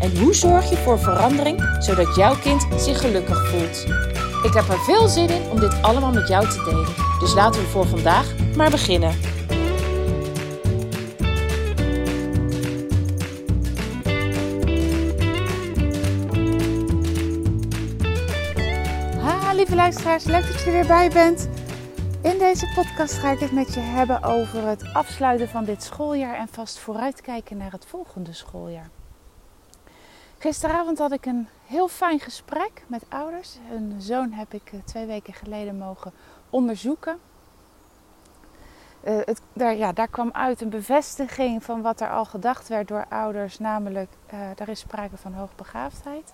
En hoe zorg je voor verandering zodat jouw kind zich gelukkig voelt? Ik heb er veel zin in om dit allemaal met jou te delen. Dus laten we voor vandaag maar beginnen. Ha, lieve luisteraars, leuk dat je er weer bij bent. In deze podcast ga ik het met je hebben over het afsluiten van dit schooljaar en vast vooruitkijken naar het volgende schooljaar. Gisteravond had ik een heel fijn gesprek met ouders. Hun zoon heb ik eh, twee weken geleden mogen onderzoeken. Uh, het, daar, ja, daar kwam uit een bevestiging van wat er al gedacht werd door ouders, namelijk uh, er is sprake van hoogbegaafdheid.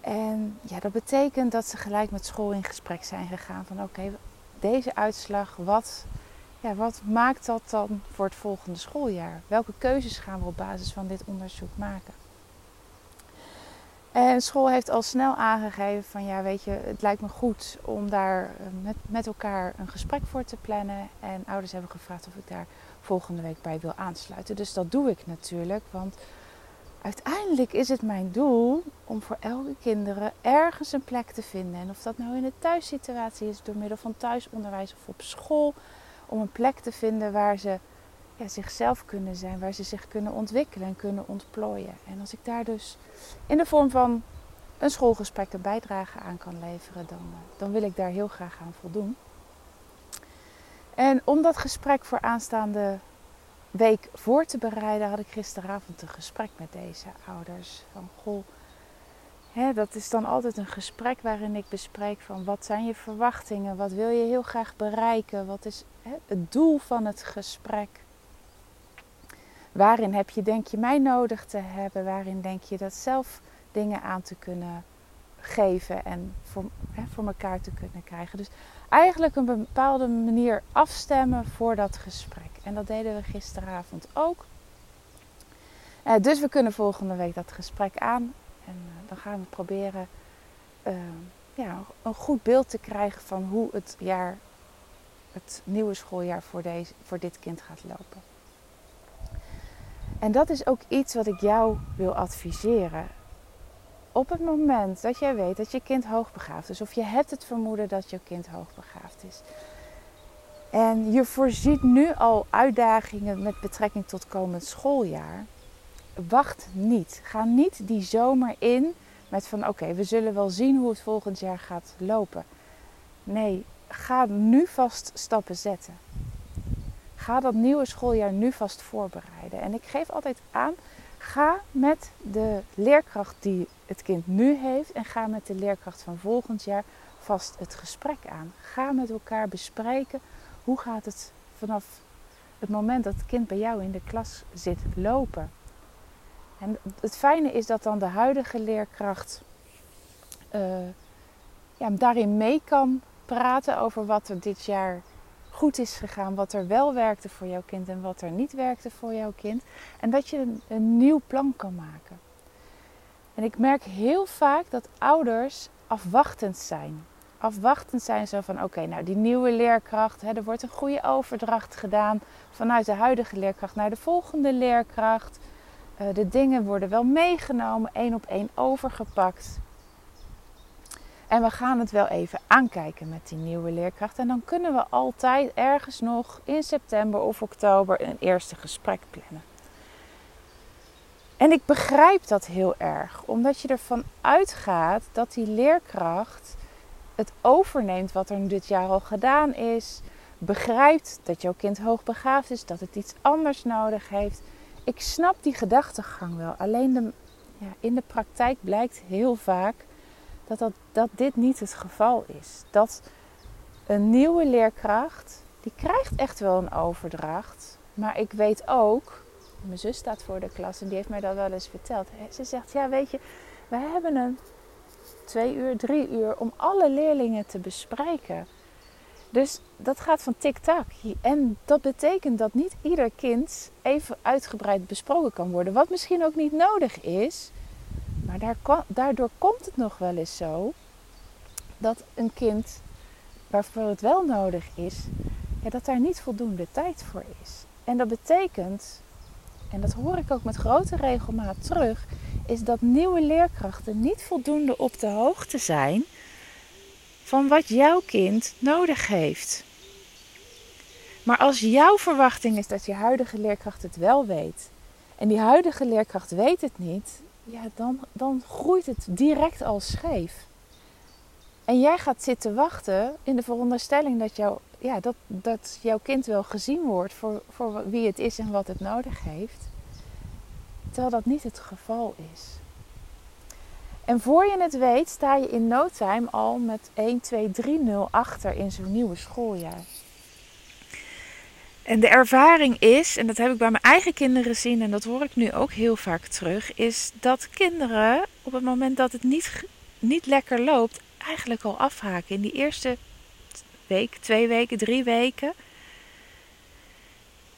En ja, dat betekent dat ze gelijk met school in gesprek zijn gegaan van oké, deze uitslag, wat, ja, wat maakt dat dan voor het volgende schooljaar? Welke keuzes gaan we op basis van dit onderzoek maken? En school heeft al snel aangegeven van ja, weet je, het lijkt me goed om daar eh, met, met elkaar een gesprek voor te plannen. En ouders hebben gevraagd of ik daar volgende week bij wil aansluiten. Dus dat doe ik natuurlijk, want uiteindelijk is het mijn doel om voor elke kinderen ergens een plek te vinden. En of dat nou in de thuissituatie is, door middel van thuisonderwijs of op school, om een plek te vinden waar ze zichzelf kunnen zijn, waar ze zich kunnen ontwikkelen en kunnen ontplooien. En als ik daar dus in de vorm van een schoolgesprek een bijdrage aan kan leveren, dan, eh, dan wil ik daar heel graag aan voldoen. En om dat gesprek voor aanstaande week voor te bereiden, had ik gisteravond een gesprek met deze ouders. Van goh, hè, dat is dan altijd een gesprek waarin ik bespreek van wat zijn je verwachtingen, wat wil je heel graag bereiken, wat is hè, het doel van het gesprek. Waarin heb je, denk je, mij nodig te hebben? Waarin denk je dat zelf dingen aan te kunnen geven en voor, hè, voor elkaar te kunnen krijgen? Dus eigenlijk een bepaalde manier afstemmen voor dat gesprek. En dat deden we gisteravond ook. Uh, dus we kunnen volgende week dat gesprek aan. En uh, dan gaan we proberen uh, ja, een goed beeld te krijgen van hoe het jaar, het nieuwe schooljaar voor, deze, voor dit kind gaat lopen. En dat is ook iets wat ik jou wil adviseren. Op het moment dat jij weet dat je kind hoogbegaafd is, of je hebt het vermoeden dat je kind hoogbegaafd is, en je voorziet nu al uitdagingen met betrekking tot komend schooljaar, wacht niet. Ga niet die zomer in met van oké, we zullen wel zien hoe het volgend jaar gaat lopen. Nee, ga nu vast stappen zetten. Ga dat nieuwe schooljaar nu vast voorbereiden. En ik geef altijd aan, ga met de leerkracht die het kind nu heeft en ga met de leerkracht van volgend jaar vast het gesprek aan. Ga met elkaar bespreken hoe gaat het vanaf het moment dat het kind bij jou in de klas zit lopen. En het fijne is dat dan de huidige leerkracht uh, ja, daarin mee kan praten over wat er dit jaar goed is gegaan, wat er wel werkte voor jouw kind en wat er niet werkte voor jouw kind. En dat je een, nieuw plan kan maken. En ik merk heel vaak dat ouders afwachtend zijn. Afwachtend zijn zo van oké, nou die nieuwe leerkracht, hè, er wordt een goede overdracht gedaan vanuit de huidige leerkracht naar de volgende leerkracht. Uh, de dingen worden wel meegenomen, één op één overgepakt. En we gaan het wel even aankijken met die nieuwe leerkracht. En dan kunnen we altijd ergens nog in september of oktober een eerste gesprek plannen. En ik begrijp dat heel erg, omdat je ervan uitgaat dat die leerkracht het overneemt wat er dit jaar al gedaan is. Begrijpt dat jouw kind hoogbegaafd is, dat het iets anders nodig heeft. Ik snap die gedachtegang wel. Alleen de, ja, in de praktijk blijkt heel vaak dat, dat, dit niet het geval is. Dat een nieuwe leerkracht, die krijgt echt wel een overdracht. Maar ik weet ook, mijn zus staat voor de klas en die heeft mij dat wel eens verteld. Ze zegt, ja weet je, we hebben een twee uur, drie uur om alle leerlingen te bespreken. Dus dat gaat van tik-tak. En dat betekent dat niet ieder kind even uitgebreid besproken kan worden. Wat misschien ook niet nodig is. Maar daardoor komt het nog wel eens zo dat een kind waarvoor het wel nodig is, dat daar niet voldoende tijd voor is. En dat betekent, en dat hoor ik ook met grote regelmaat terug, is dat nieuwe leerkrachten niet voldoende op de hoogte zijn van wat jouw kind nodig heeft. Maar als jouw verwachting is dat je huidige leerkracht het wel weet en die huidige leerkracht weet het niet, ja, dan, dan groeit het direct al scheef. En jij gaat zitten wachten in de veronderstelling dat, jou, ja, dat, dat jouw kind wel gezien wordt voor, voor wie het is en wat het nodig heeft. Terwijl dat niet het geval is. En voor je het weet sta je in no time al met 1, 2, 3, 0 achter in zo'n nieuwe schooljaar. En de ervaring is, en dat heb ik bij mijn eigen kinderen gezien en dat hoor ik nu ook heel vaak terug, is dat kinderen op het moment dat het niet, niet lekker loopt, eigenlijk al afhaken. In die eerste week, twee weken, drie weken.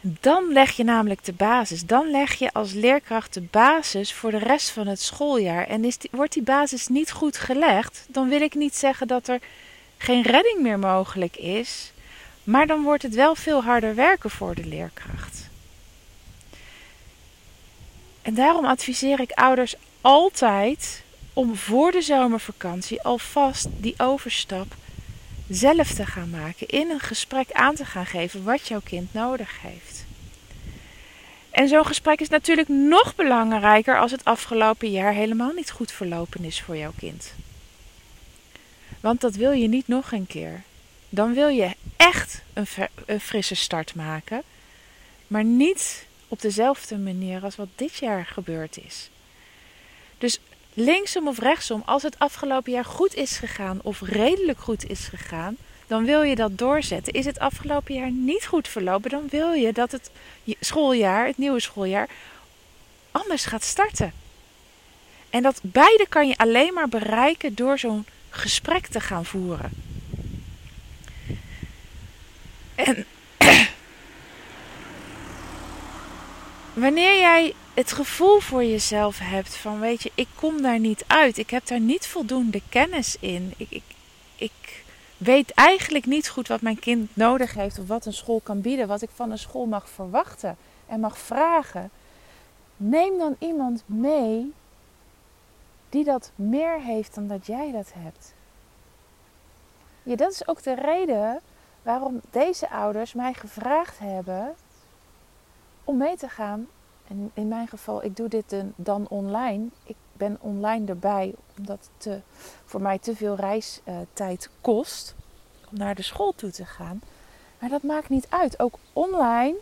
Dan leg je namelijk de basis. Dan leg je als leerkracht de basis voor de rest van het schooljaar. En is wordt die basis niet goed gelegd, dan wil ik niet zeggen dat er geen redding meer mogelijk is. Maar dan wordt het wel veel harder werken voor de leerkracht. En daarom adviseer ik ouders altijd om voor de zomervakantie alvast die overstap zelf te gaan maken. In een gesprek aan te gaan geven wat jouw kind nodig heeft. En zo'n gesprek is natuurlijk nog belangrijker als het afgelopen jaar helemaal niet goed verlopen is voor jouw kind. Want dat wil je niet nog een keer. Dan wil je echt een, frisse start maken, maar niet op dezelfde manier als wat dit jaar gebeurd is. Dus linksom of rechtsom, als het afgelopen jaar goed is gegaan of redelijk goed is gegaan, dan wil je dat doorzetten. Is het afgelopen jaar niet goed verlopen, dan wil je dat het schooljaar, het nieuwe schooljaar, anders gaat starten. En dat beide kan je alleen maar bereiken door zo'n gesprek te gaan voeren. En wanneer jij het gevoel voor jezelf hebt van weet je, ik kom daar niet uit. Ik heb daar niet voldoende kennis in. Ik, ik, ik weet eigenlijk niet goed wat mijn kind nodig heeft of wat een school kan bieden, wat ik van een school mag verwachten en mag vragen. Neem dan iemand mee die dat meer heeft dan dat jij dat hebt. Ja, dat is ook de reden waarom deze ouders mij gevraagd hebben om mee te gaan en in mijn geval, ik doe dit dan online. Ik ben online erbij omdat het voor mij te veel reistijd kost om naar de school toe te gaan. Maar dat maakt niet uit. Ook online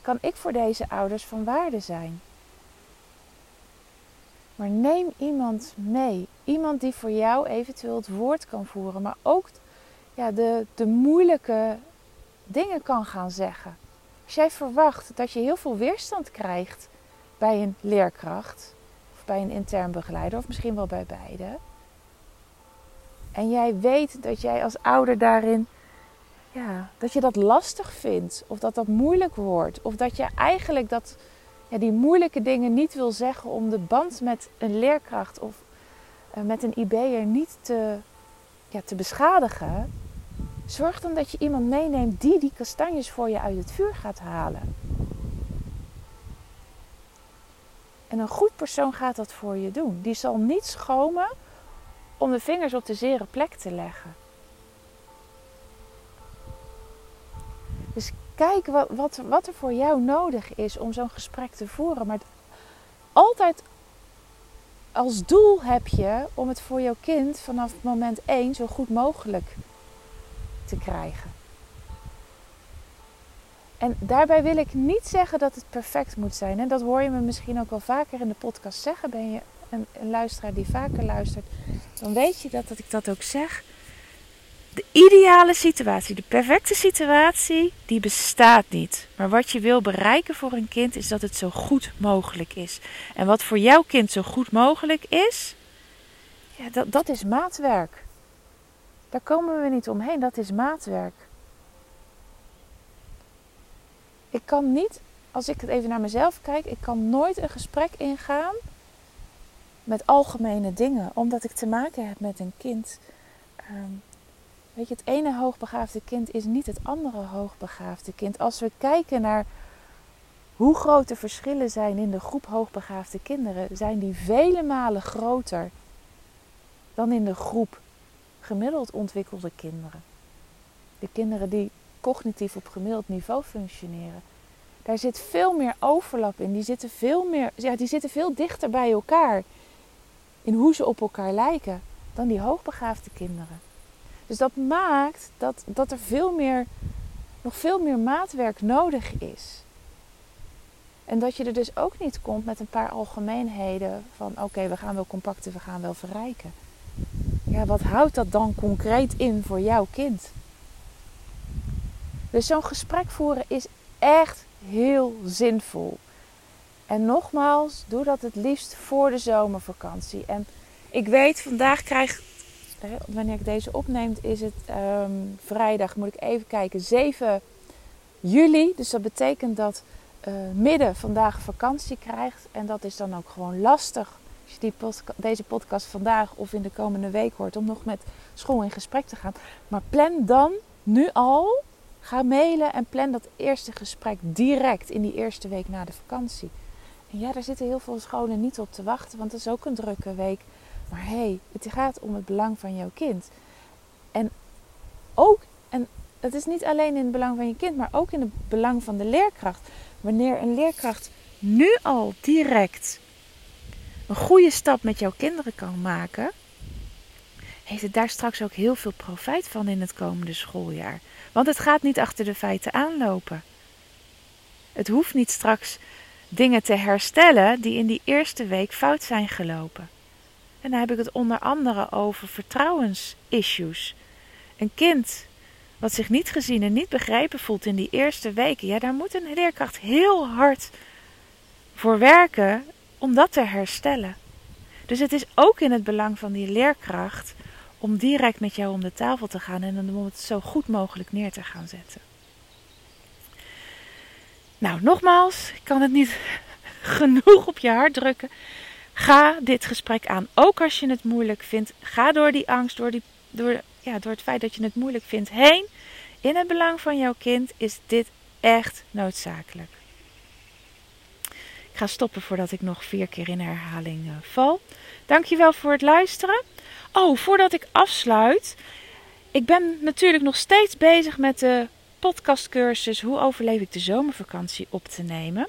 kan ik voor deze ouders van waarde zijn. Maar neem iemand mee. Iemand die voor jou eventueel het woord kan voeren, maar ook ja, de, de moeilijke dingen kan gaan zeggen. Als jij verwacht dat je heel veel weerstand krijgt bij een leerkracht of bij een intern begeleider of misschien wel bij beide. En jij weet dat jij als ouder daarin, ja, dat je dat lastig vindt of dat dat moeilijk wordt of dat je eigenlijk dat, ja, die moeilijke dingen niet wil zeggen om de band met een leerkracht of uh, met een IB'er niet te, ja, te beschadigen Zorg dan dat je iemand meeneemt die die kastanjes voor je uit het vuur gaat halen. En een goed persoon gaat dat voor je doen. Die zal niet schomen om de vingers op de zere plek te leggen. Dus kijk wat, wat, wat er voor jou nodig is om zo'n gesprek te voeren. Maar altijd als doel heb je om het voor jouw kind vanaf moment 1 zo goed mogelijk te krijgen. En daarbij wil ik niet zeggen dat het perfect moet zijn. En dat hoor je me misschien ook wel vaker in de podcast zeggen. Ben je een, een luisteraar die vaker luistert, dan weet je dat, dat ik dat ook zeg. De ideale situatie, de perfecte situatie, die bestaat niet. Maar wat je wil bereiken voor een kind is dat het zo goed mogelijk is. En wat voor jouw kind zo goed mogelijk is, Ja, dat, dat is maatwerk. Daar komen we niet omheen. Dat is maatwerk. Ik kan niet, als ik het even naar mezelf kijk, ik kan nooit een gesprek ingaan met algemene dingen, omdat ik te maken heb met een kind. Ehm, weet je, het ene hoogbegaafde kind is niet het andere hoogbegaafde kind. Als we kijken naar hoe groot de verschillen zijn in de groep hoogbegaafde kinderen, zijn die vele malen groter dan in de groep gemiddeld ontwikkelde kinderen. De kinderen die cognitief op gemiddeld niveau functioneren. Daar zit veel meer overlap in. Die zitten veel, meer, ja, die zitten veel dichter bij elkaar in hoe ze op elkaar lijken dan die hoogbegaafde kinderen. Dus dat maakt dat, dat er veel meer, nog veel meer maatwerk nodig is. En dat je er dus ook niet komt met een paar algemeenheden van oké, we gaan wel compacten, we gaan wel verrijken. Ja, wat houdt dat dan concreet in voor jouw kind? Dus zo'n gesprek voeren is echt heel zinvol. En nogmaals, doe dat het liefst voor de zomervakantie. En ik weet, vandaag krijg wanneer ik deze opneem, is het ehm, vrijdag, moet ik even kijken, 7 juli. Dus dat betekent dat uh, midden vandaag vakantie krijgt. En dat is dan ook gewoon lastig als je die deze podcast vandaag of in de komende week hoort, om nog met school in gesprek te gaan. Maar plan dan nu al, ga mailen en plan dat eerste gesprek direct in die eerste week na de vakantie. En ja, daar zitten heel veel scholen niet op te wachten, want het is ook een drukke week. Maar hé, hey, het gaat om het belang van jouw kind. En ook, en het is niet alleen in het belang van je kind, maar ook in het belang van de leerkracht. Wanneer een leerkracht nu al direct een goede stap met jouw kinderen kan maken, heeft het daar straks ook heel veel profijt van in het komende schooljaar. Want het gaat niet achter de feiten aanlopen. Het hoeft niet straks dingen te herstellen die in die eerste week fout zijn gelopen. En dan heb ik het onder andere over vertrouwensissues. Een kind wat zich niet gezien en niet begrepen voelt in die eerste weken, ja, daar moet een leerkracht heel hard voor werken om dat te herstellen. Dus het is ook in het belang van die leerkracht om direct met jou om de tafel te gaan en om het zo goed mogelijk neer te gaan zetten. Nou, nogmaals, ik kan het niet genoeg op je hart drukken. Ga dit gesprek aan. Ook als je het moeilijk vindt. Ga door die angst, door, die, door, ja, door het feit dat je het moeilijk vindt heen. In het belang van jouw kind is dit echt noodzakelijk. Ga stoppen voordat ik nog vier keer in herhaling uh, val. Dankjewel voor het luisteren. Oh, voordat ik afsluit. Ik ben natuurlijk nog steeds bezig met de podcastcursus Hoe overleef ik de zomervakantie op te nemen.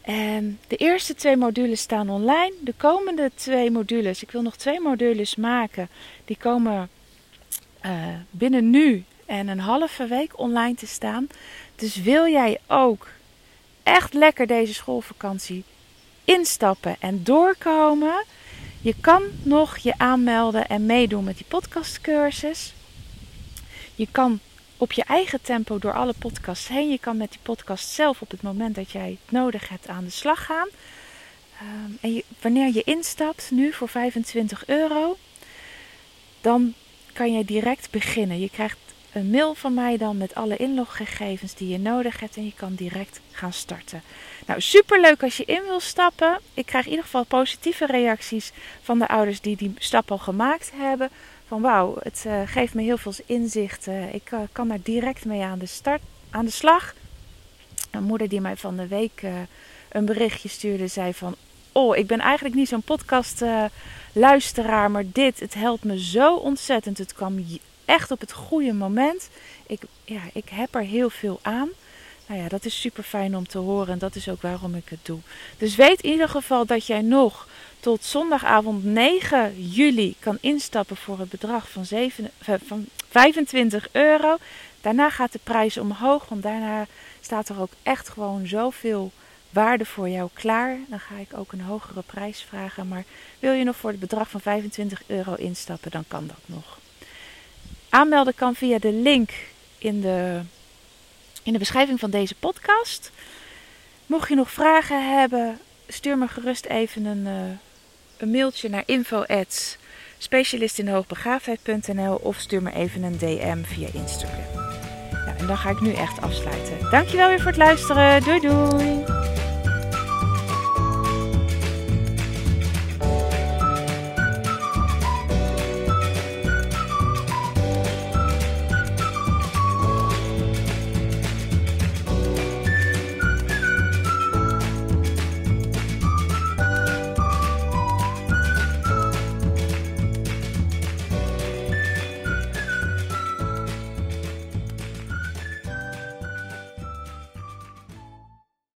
En de eerste twee modules staan online. De komende twee modules, ik wil nog twee modules maken, die komen uh, binnen nu en een halve week online te staan. Dus wil jij ook echt lekker deze schoolvakantie instappen en doorkomen? Je kan nog je aanmelden en meedoen met die podcastcursus. Je kan op je eigen tempo door alle podcasts heen. Je kan met die podcast zelf op het moment dat jij het nodig hebt aan de slag gaan. Um, en wanneer je instapt nu voor 25 euro, dan kan je direct beginnen. Je krijgt een mail van mij dan met alle inloggegevens die je nodig hebt en je kan direct gaan starten. Nou, super leuk als je in wil stappen. Ik krijg in ieder geval positieve reacties van de ouders die die stap al gemaakt hebben van wauw, het uh, geeft me heel veel inzicht. Ik uh, kan daar direct mee aan de, start, aan de slag. Een moeder die mij van de week een berichtje stuurde, zei van... Oh, ik ben eigenlijk niet zo'n podcast luisteraar, maar dit, het helpt me zo ontzettend. Het kwam echt op het goede moment. Ik, ja, ik heb er heel veel aan. Nou ja, dat is super fijn om te horen en dat is ook waarom ik het doe. Dus weet in ieder geval dat jij nog tot zondagavond 9 juli kan instappen voor het bedrag van, 7, eh, van 25 euro. Daarna gaat de prijs omhoog, want daarna staat er ook echt gewoon zoveel waarde voor jou klaar. Dan ga ik ook een hogere prijs vragen. Maar wil je nog voor het bedrag van 25 euro instappen, dan kan dat nog. Aanmelden kan via de link in de, in de beschrijving van deze podcast. Mocht je nog vragen hebben, stuur me gerust even een, uh, een mailtje naar info specialistinhoogbegaafdheid.nl of stuur me even een DM via Instagram. Nou, en dan ga ik nu echt afsluiten. Dankjewel weer voor het luisteren. Doei doei!